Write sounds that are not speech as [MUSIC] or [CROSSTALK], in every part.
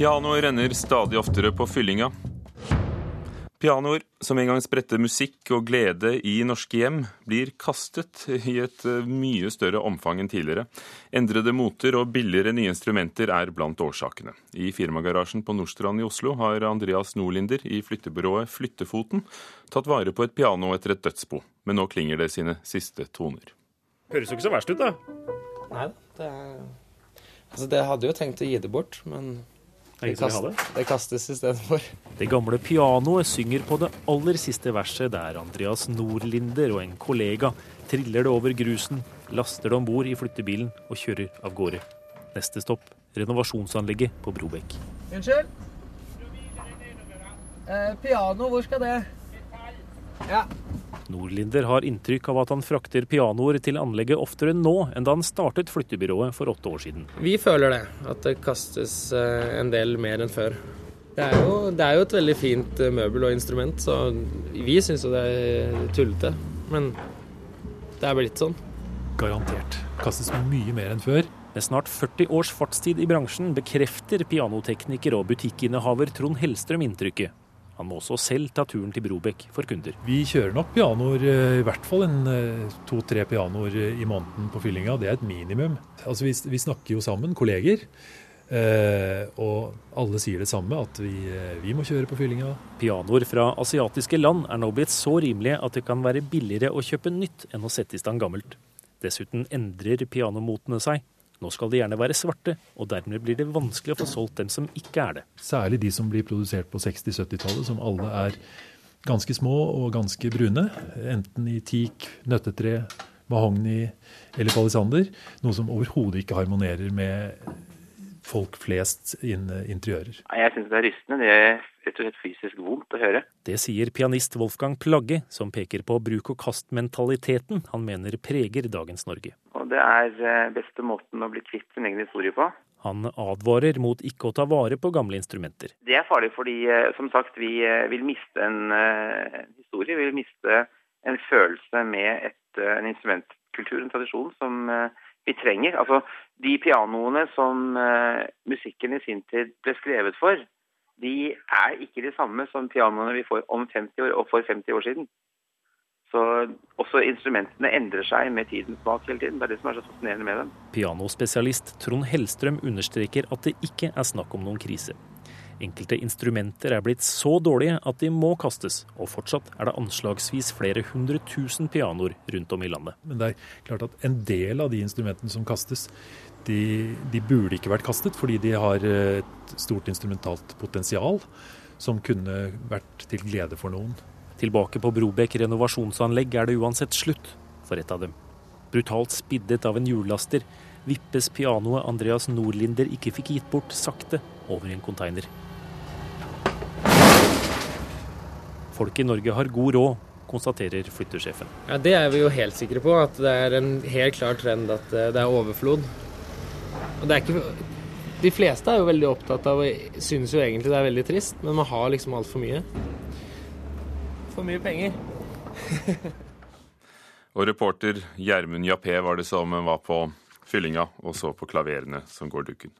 Pianoet renner stadig oftere på fyllinga. Pianoer som en gang spredte musikk og glede i norske hjem, blir kastet i et eh, mye større omfang enn tidligere. Endrede moter og billigere nye instrumenter er blant årsakene. I firmagarasjen på Nordstrand i Oslo har Andreas Norlinder i flyttebyrået Flyttefoten tatt vare på et piano etter et dødsbo, men nå klinger det sine siste toner. Høres jo ikke så verst ut, da. Nei da. Det, altså, det hadde jo tenkt å gi det bort, men det, kast, det kastes istedenfor. Det gamle pianoet synger på det aller siste verset, der Andreas Nordlinder og en kollega triller det over grusen, laster det om bord i flyttebilen og kjører av gårde. Neste stopp renovasjonsanlegget på Brobekk. Unnskyld? Eh, piano, hvor skal det? Ja. Nordlinder har inntrykk av at han frakter pianoer til anlegget oftere nå enn da han startet flyttebyrået for åtte år siden. Vi føler det, at det kastes eh, en del mer enn før. Det er jo, det er jo et veldig fint eh, møbel og instrument, så vi syns jo det er tullete. Men det er blitt sånn. Garantert. Kastes mye mer enn før. Med snart 40 års fartstid i bransjen bekrefter pianotekniker og butikkinnehaver Trond Hellstrøm inntrykket. Han må også selv ta turen til Brobekk for kunder. Vi kjører nok pianoer, eh, i hvert fall en eh, to-tre pianoer i måneden på fyllinga. Det er et minimum. Altså, vi, vi snakker jo sammen, kolleger. Uh, og alle sier det samme, at vi, uh, vi, må kjøre på fyllinga. Pianoer fra asiatiske land er nå blitt så rimelige at det kan være billigere å kjøpe nytt enn å sette i stand gammelt. Dessuten endrer pianomotene seg. Nå skal de gjerne være svarte, og dermed blir det vanskelig å få solgt dem som ikke er det. Særlig de som blir produsert på 60-70-tallet, som alle er ganske små og ganske brune. Enten i teak, nøttetre, mahogni eller palisander. Noe som overhodet ikke harmonerer med folk flest innen interiører. Jeg syns det er rystende. Det er rett og slett fysisk vondt å høre. Det sier pianist Wolfgang Plagge, som peker på bruk-og-kast-mentaliteten han mener preger dagens Norge. Det er eh, beste måten å bli kvitt sin egen historie på. Han advarer mot ikke å ta vare på gamle instrumenter. Det er farlig fordi, eh, som sagt, vi eh, vil miste en, historie. Vi vil miste en følelse med et, en instrumentkultur, en tradisjon, som vi trenger. Altså, De pianoene som musikken i sin tid ble skrevet for, de er ikke de samme som pianoene vi får om 50 år og for 50 år siden. Så også instrumentene endrer seg med tidens smak hele tiden. Det er det som er så fascinerende med dem. Pianospesialist Trond Hellstrøm understreker at det ikke er snakk om noen krise. Enkelte instrumenter er blitt så dårlige at de må kastes, og fortsatt er det anslagsvis flere hundre tusen pianoer rundt om i landet. Men det er klart at en del av de instrumentene som kastes, de, de burde ikke vært kastet, fordi de har et stort instrumentalt potensial som kunne vært til glede for noen. Tilbake på Brobekk renovasjonsanlegg er det uansett slutt for et av dem. Brutalt spiddet av en hjullaster vippes pianoet Andreas Nordlinder ikke fikk gitt bort, sakte over en konteiner. Folk i Norge har god råd, konstaterer flyttesjefen. Ja, Det er vi jo helt sikre på, at det er en helt klar trend at eh, det er overflod. Og det er ikke... De fleste er jo veldig opptatt av og synes jo egentlig det er veldig trist, men man har liksom altfor mye. For mye penger. [LAUGHS] og reporter Gjermund Jappé var det som var på fyllinga og så på klaverene som går dukken.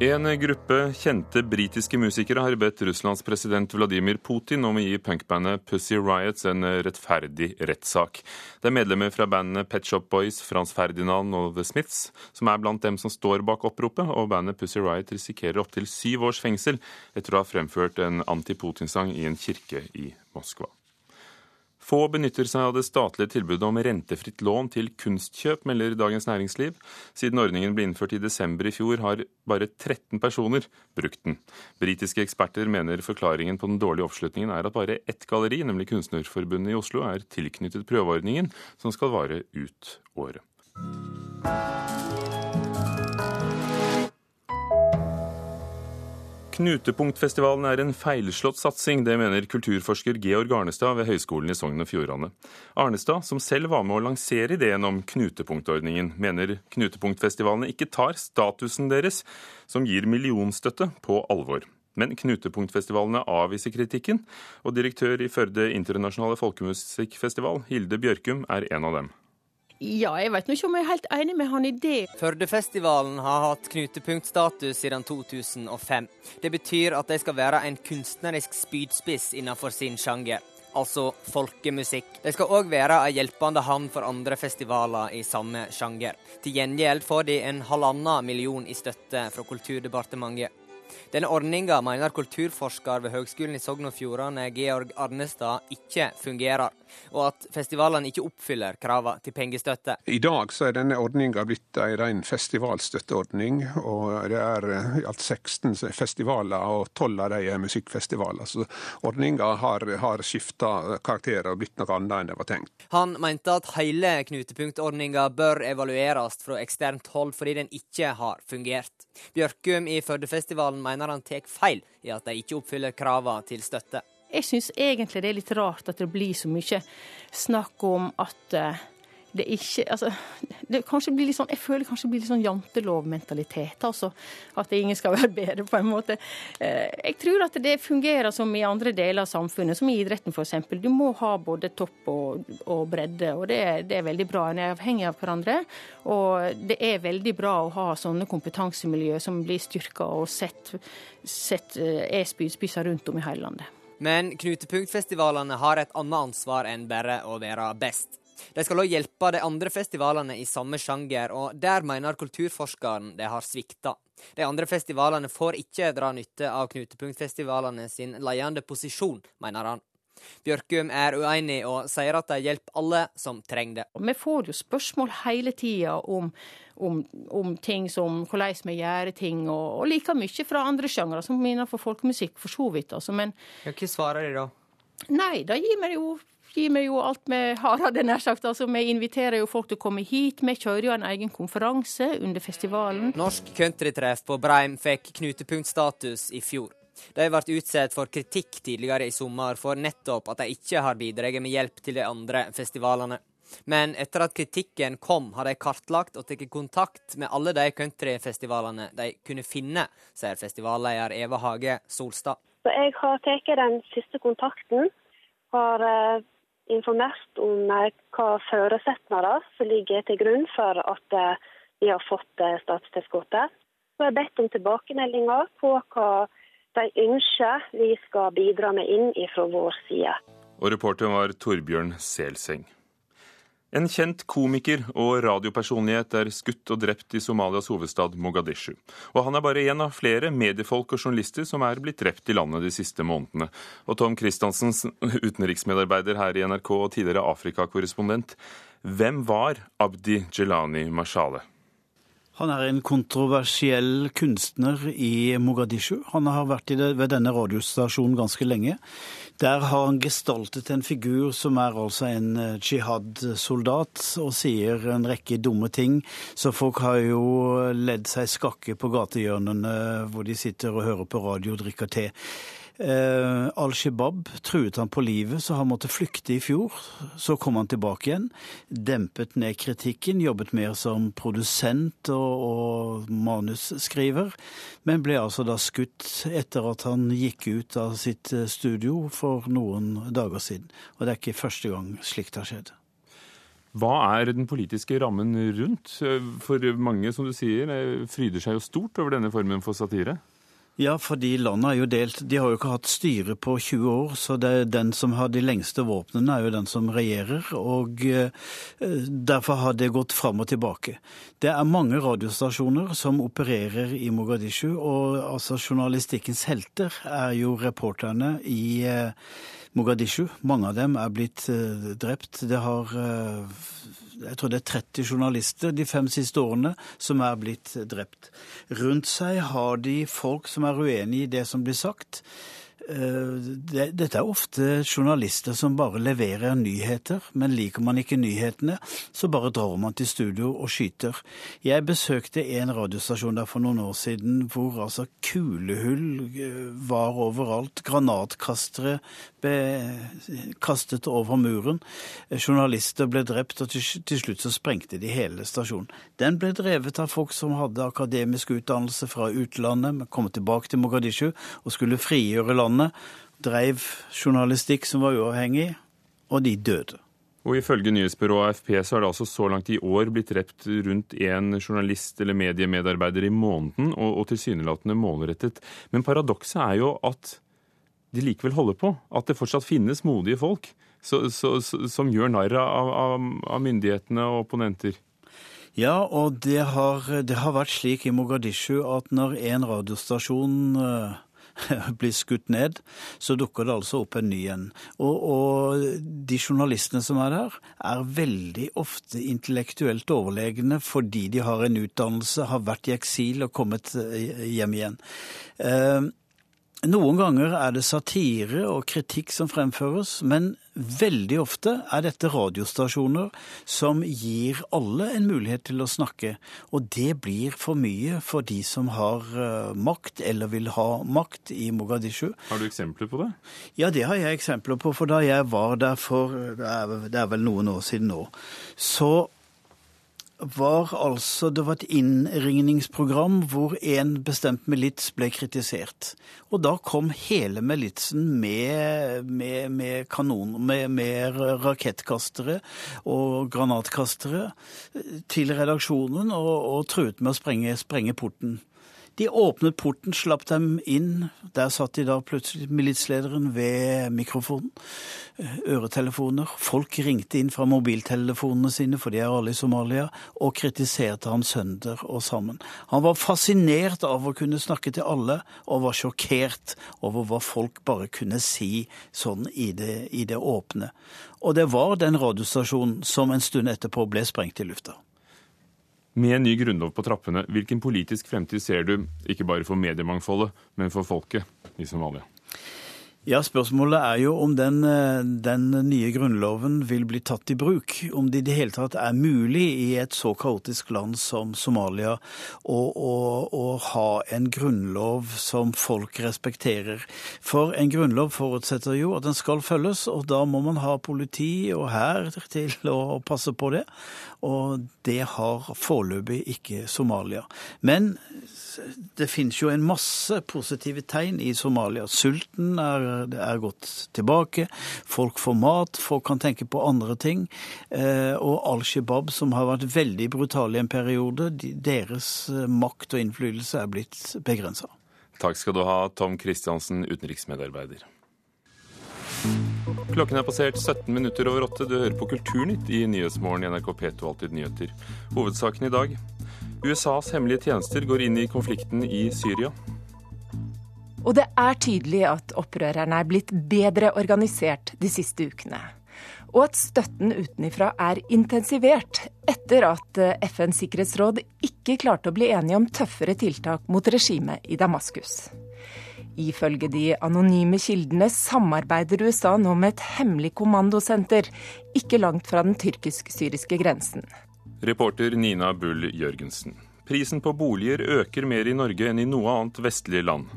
En gruppe kjente britiske musikere har bedt Russlands president Vladimir Putin om å gi punkbandet Pussy Riots en rettferdig rettssak. Det er medlemmer fra bandene Pet Shop Boys, Frans Ferdinand og The Smiths som er blant dem som står bak oppropet, og bandet Pussy Riot risikerer opptil syv års fengsel etter å ha fremført en anti-Putin-sang i en kirke i Moskva. Få benytter seg av det statlige tilbudet om rentefritt lån til kunstkjøp, melder Dagens Næringsliv. Siden ordningen ble innført i desember i fjor, har bare 13 personer brukt den. Britiske eksperter mener forklaringen på den dårlige oppslutningen er at bare ett galleri, nemlig Kunstnerforbundet i Oslo, er tilknyttet prøveordningen, som skal vare ut året. Knutepunktfestivalen er en feilslått satsing, det mener kulturforsker Georg Arnestad ved Høgskolen i Sogn og Fjordane. Arnestad, som selv var med å lansere ideen om knutepunktordningen, mener knutepunktfestivalene ikke tar statusen deres, som gir millionstøtte, på alvor. Men knutepunktfestivalene avviser kritikken, og direktør i Førde internasjonale folkemusikkfestival, Hilde Bjørkum, er en av dem. Ja, jeg vet ikke om jeg er helt enig med han i det. Førdefestivalen har hatt knutepunktstatus siden 2005. Det betyr at de skal være en kunstnerisk spydspiss innenfor sin sjanger. Altså folkemusikk. De skal òg være ei hjelpende hand for andre festivaler i samme sjanger. Til gjengjeld får de en halvannen million i støtte fra Kulturdepartementet. Denne ordninga mener kulturforsker ved Høgskolen i Sogn og Fjordane, Georg Arnestad, ikke fungerer, og at festivalene ikke oppfyller kravene til pengestøtte. I dag så er denne ordninga blitt en ren festivalstøtteordning, og det er i alt 16 festivaler, og 12 av dem er musikkfestivaler. Så ordninga har, har skifta karakter og blitt noe annet enn det var tenkt. Han mente at hele knutepunktordninga bør evalueres fra eksternt hold fordi den ikke har fungert. Bjørkum i Førdefestivalen mener han tar feil i at de ikke oppfyller kravene til støtte. Jeg syns egentlig det er litt rart at det blir så mye snakk om at uh, det ikke altså, det kanskje blir litt sånn, Jeg føler kanskje det blir litt sånn jantelovmentalitet. altså, At ingen skal [LAUGHS] være bedre, på en måte. Eh, jeg tror at det fungerer som i andre deler av samfunnet, som i idretten f.eks. Du må ha både topp og, og bredde, og det, det, er veldig bra. En er avhengig av hverandre. Og det er veldig bra å ha sånne kompetansemiljø som blir styrka og sett, sett eh, er spydspisser rundt om i hele landet. Men knutepunktfestivalene har et annet ansvar enn bare å være best. De skal òg hjelpe de andre festivalene i samme sjanger, og der mener kulturforskeren det har svikta. De andre festivalene får ikke dra nytte av knutepunktfestivalene sin ledende posisjon, mener han. Bjørkum er uenig og sier at de hjelper alle som trenger det. Vi får jo spørsmål hele tida om, om, om, ting som hvordan vi gjør ting, og, og like mye fra andre sjangre, som innenfor folkemusikk, for så vidt. Altså. Men ja, Hva svarer de da? Nei, da gir vi jo gir vi jo alt vi har, hadde nær sagt. Altså, vi inviterer jo folk til å komme hit. Vi kjører jo en egen konferanse under festivalen. Norsk countrytreff på Breim fikk knutepunktstatus i fjor. De ble utsatt for kritikk tidligere i sommer for nettopp at de ikke har bidratt med hjelp til de andre festivalene. Men etter at kritikken kom, har de kartlagt og tatt kontakt med alle de countryfestivalene de kunne finne, sier festivalleder Eva Hage Solstad. Så jeg har tatt den siste kontakten, har eh, informert om eh, hva forutsetninger som ligger til grunn for at eh, vi har fått eh, statstilskuddet. Så jeg har bedt om tilbakemeldinger på hva de ønsker vi skal bidra med inn fra vår side. Og reporter var Torbjørn Selseng. En kjent komiker og radiopersonlighet er skutt og drept i Somalias hovedstad Mogadishu. Og han er bare én av flere mediefolk og journalister som er blitt drept i landet de siste månedene. Og Tom Christansens utenriksmedarbeider her i NRK og tidligere Afrikakorrespondent, hvem var Abdi Jelani Mashale? Han er en kontroversiell kunstner i Mogadishu. Han har vært det, ved denne radiostasjonen ganske lenge. Der har han gestaltet en figur som er altså en eh, jihad-soldat, og sier en rekke dumme ting. Så folk har jo ledd seg skakke på gatehjørnene hvor de sitter og hører på radio og drikker te. Eh, Al Shabaab truet han på livet, så han måtte flykte i fjor. Så kom han tilbake igjen, dempet ned kritikken, jobbet mer som produsent og, og manusskriver, men ble altså da skutt etter at han gikk ut av sitt eh, studio for noen dager siden. Og det er ikke første gang slikt har skjedd. Hva er den politiske rammen rundt? For mange, som du sier, eh, fryder seg jo stort over denne formen for satire? Ja, fordi landet er jo delt. De har jo ikke hatt styre på 20 år, så det er den som har de lengste våpnene, er jo den som regjerer. Og eh, derfor har det gått fram og tilbake. Det er mange radiostasjoner som opererer i Mogadishu, og altså journalistikkens helter er jo reporterne i eh, Mogadishu. Mange av dem er blitt eh, drept. Det har jeg tror det er 30 journalister de fem siste årene som er blitt drept. Rundt seg har de folk som er uenig i det som blir sagt. Eh, dette er ofte journalister som bare leverer nyheter, men liker man ikke nyhetene, så bare drar man til studio og skyter. Jeg besøkte en radiostasjon der for noen år siden hvor altså kulehull eh, var overalt. Granatkastere ble kastet over muren. Journalister ble drept, og til slutt så sprengte de hele stasjonen. Den ble drevet av folk som hadde akademisk utdannelse fra utlandet, kom tilbake til Mogadishu og skulle frigjøre landet landet, drev journalistikk som var uavhengig, og de døde. Og Ifølge nyhetsbyrået AFP så er det altså så langt i år blitt drept rundt én journalist eller mediemedarbeider i måneden, og, og tilsynelatende målrettet. Men paradokset er jo at de likevel holder på. At det fortsatt finnes modige folk så, så, som gjør narr av, av, av myndighetene og opponenter. Ja, og det har, det har, vært slik i Mogadishu at når en radiostasjon uh, [LAUGHS] blir skutt ned, så dukker det altså opp en ny en. Og, og, de journalistene som er der, er veldig ofte intellektuelt overlegne fordi de har en utdannelse, har vært i eksil og kommet eh, hjem igjen. Uh, noen ganger er det satire og kritikk som fremføres, men veldig ofte er dette radiostasjoner som gir alle en mulighet til å snakke. Og det blir for mye for de som har eh, makt, eller vil ha makt, i Mogadishu. Har du eksempler på det? Ja, det har jeg eksempler på. For da jeg var der for det er, det er vel noen år siden nå, så var altså Det var et innringningsprogram hvor en bestemt milits ble kritisert. Og da kom hele militsen med, med, med kanon, med, med, rakettkastere og granatkastere til redaksjonen og, og truet med å sprenge, sprenge porten. De åpnet porten, slapp dem inn. Der satt de da plutselig militslederen ved mikrofonen. Eh, øretelefoner. Folk ringte inn fra mobiltelefonene sine, for de er alle i Somalia, og kritiserte han sønder og sammen. Han var fascinert av å kunne snakke til alle, og var sjokkert over hva folk bare kunne si sånn i det, i det åpne. Og det var den radiostasjonen som en stund etterpå ble sprengt i lufta. Med en ny grunnlov på trappene, hvilken politisk fremtid ser du, ikke bare for mediemangfoldet, men for folket i Somalia? Ja, Spørsmålet er jo om den, eh, den, nye grunnloven vil bli tatt i bruk. Om det i det hele tatt er mulig i et så kaotisk land som Somalia å, å, å, ha en grunnlov som folk respekterer. For en grunnlov forutsetter jo at den skal følges, og da må man ha politi og hær til å passe på det. Og det har foreløpig ikke Somalia. Men det finnes jo en masse positive tegn i Somalia. Sulten er, er gått tilbake, folk får mat, folk kan tenke på andre ting. Eh, og Al Shabaab, som har vært veldig brutale i en periode, deres eh, makt og innflytelse er blitt begrensa. Takk skal du ha, Tom Kristiansen, utenriksmedarbeider. Klokken er passert 17 minutter over åtte. Du hører på Kulturnytt i Nyhetsmorgen i NRK P2 Alltid nyheter. Hovedsaken i dag. USAs hemmelige tjenester går inn i konflikten i Syria. Og det er tydelig at opprørerne er blitt bedre organisert de siste ukene. Og at støtten utenifra er intensivert etter at FNs sikkerhetsråd ikke klarte å bli enige om tøffere tiltak mot regimet i Damaskus. Ifølge de anonyme kildene samarbeider USA nå med et hemmelig kommandosenter ikke langt fra den tyrkisk-syriske grensen. Reporter Nina Bull Jørgensen. Prisen på boliger øker mer i Norge enn i noe annet vestlig land.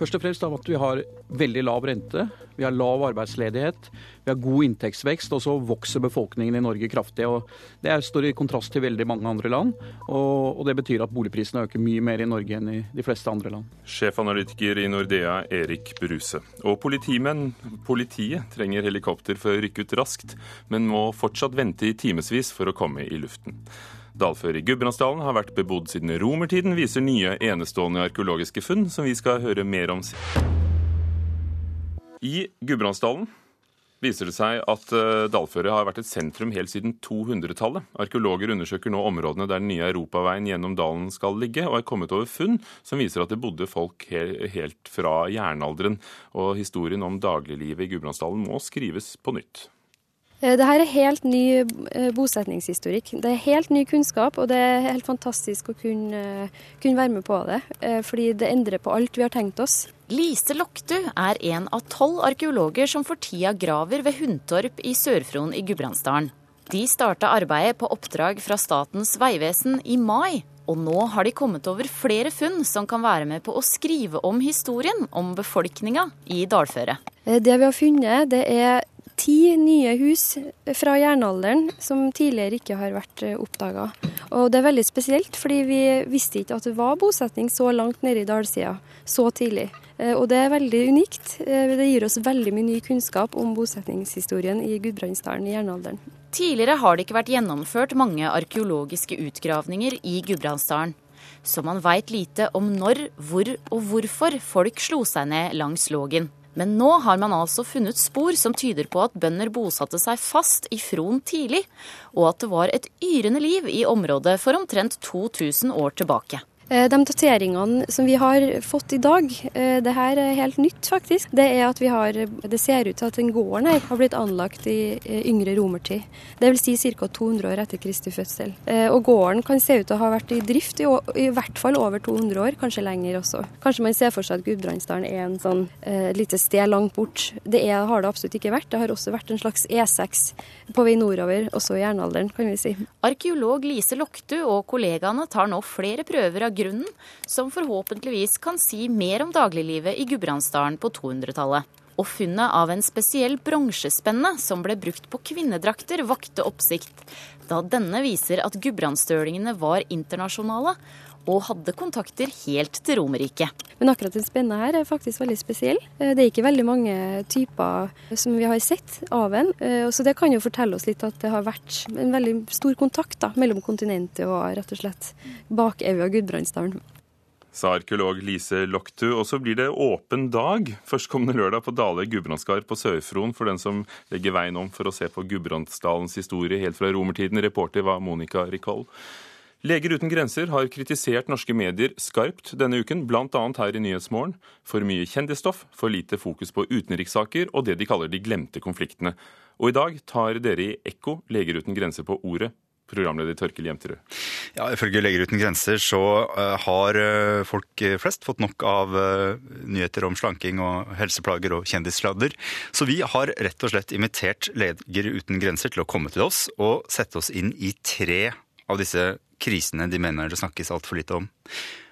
Først og fremst av at vi har veldig lav rente, vi har lav arbeidsledighet, vi har god inntektsvekst, og så vokser befolkningen i Norge kraftig. og Det står i kontrast til veldig mange andre land, og, det betyr at boligprisene øker mye mer i Norge enn i de fleste andre land. Sjefanalytiker i Nordea, Erik Bruse. Og politimenn, politiet trenger helikopter for å rykke ut raskt, men må fortsatt vente i timevis for å komme i luften. Dalfør i Gudbrandsdalen har vært bebodd siden romertiden, viser nye enestående arkeologiske funn som vi skal høre mer om. I Gudbrandsdalen viser det seg at eh, dalføret har vært et sentrum helt siden 200-tallet. Arkeologer undersøker nå områdene der den nye europaveien gjennom dalen skal ligge, og er kommet over funn som viser at det bodde folk helt fra jernalderen. Og historien om dagliglivet i Gudbrandsdalen må skrives på nytt. Eh, Dette er helt ny eh, bosetningshistorikk. Det er helt ny kunnskap, og det er helt fantastisk å kunne, eh, kunne, være med på det. Fordi det endrer på alt vi har tenkt oss. Lise Loktu er en av tolv arkeologer som for tida graver ved Hundtorp i Sør-Fron i Gudbrandsdalen. De starta arbeidet på oppdrag fra Statens vegvesen i mai, og nå har de kommet over flere funn som kan være med på å skrive om historien om befolkninga i dalføret. Det vi har funnet, det er ti nye hus fra jernalderen som tidligere ikke har vært eh, oppdaga. Og det er veldig spesielt, fordi vi visste ikke at det var bosetning så langt nede i dalsida så tidlig. Og det er veldig unikt. Det gir oss veldig mye ny kunnskap om bosetningshistorien i Gudbrandsdalen i jernalderen. Tidligere har det ikke vært gjennomført mange arkeologiske utgravninger i Gudbrandsdalen. Så man veit lite om når, hvor og hvorfor folk slo seg ned langs Lågen. Men nå har man altså funnet spor som tyder på at bønder bosatte seg fast i Fron tidlig, og at det var et yrende liv i området for omtrent 2000 år tilbake. Eh, de dateringene som vi har fått i dag, eh, det her er helt nytt faktisk. Det er at vi har, det ser ut til at den gården her har blitt anlagt i eh, yngre romertid. Dvs. Si ca. 200 år etter Kristi fødsel. Og gården kan se ut til å ha vært i drift i, i, hvert fall over 200 år, kanskje lenger også. Kanskje man ser for seg at Gudbrandsdalen er en sånn eh, lite sted langt bort. Det er, har det absolutt ikke vært. Det har også vært en slags E6 på vei nordover, også i jernalderen, kan vi si. Arkeolog Lise Loktu og kollegaene tar nå flere prøver av grunnen, som forhåpentligvis kan si mer om dagliglivet i Gudbrandsdalen på 200-tallet. Og funnet av en spesiell bronsespenne som ble brukt på kvinnedrakter, vakte oppsikt, da denne viser at gudbrandsdølingene var internasjonale og hadde kontakter helt til Romerike. Men akkurat den spenna her er faktisk veldig spesiell. Eh, det er ikke veldig mange typer som vi har sett av en. Eh, så det kan jo fortelle oss litt at det har vært en veldig stor kontakt da, mellom kontinentet og rett og slett bakeua Gudbrandsdalen. Sa arkeolog Lise Loktu. Og så blir det åpen dag førstkommende lørdag på Dale gudbrandsgard på Sør-Fron for den som legger veien om for å se på Gudbrandsdalens historie helt fra romertiden. Reporter var Monica Ricoll. Leger uten grenser har kritisert norske medier skarpt denne uken, bl.a. her i Nyhetsmorgen. For mye kjendisstoff, for lite fokus på utenrikssaker og det de kaller de glemte konfliktene. Og i dag tar dere i Ekko Leger uten grenser på ordet. Programleder Torkel Jemterud. Ja, Ifølge Leger uten grenser så uh, har uh, folk flest fått nok av uh, nyheter om slanking og helseplager og kjendissladder. Så vi har rett og slett invitert Leger uten grenser til å komme til oss og sette oss inn i tre av disse krisene de mener det snakkes altfor lite om.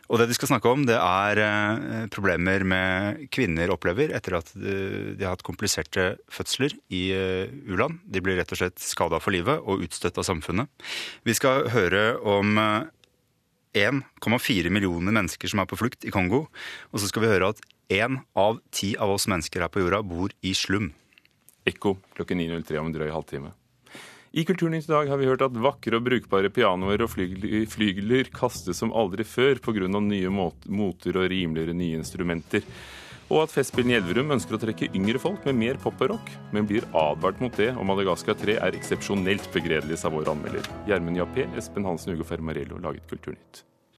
Og det de skal snakke om, det er eh, problemer med kvinner opplever etter at de har hatt kompliserte fødsler i eh, u-land. De blir rett og slett skada for livet og utstøtt av samfunnet. Vi skal høre om 1,4 eh, millioner mennesker som er på flukt i Kongo. Og så skal vi høre at én av ti av oss mennesker her på jorda bor i slum. Ekko klokken 9.03 om en drøy halvtime. I Kulturnytt i dag har vi hørt at vakre og brukbare pianoer og flygler kastes som aldri før pga. nye moter og rimeligere nye instrumenter. Og at Festspillene i Elverum ønsker å trekke yngre folk med mer pop og rock, men blir advart mot det, og Madagaskar 3 er eksepsjonelt begredelig, sa vår anmelder. Gjermund Jappé, Espen Hansen, Hugo Fermarello laget Kulturnytt.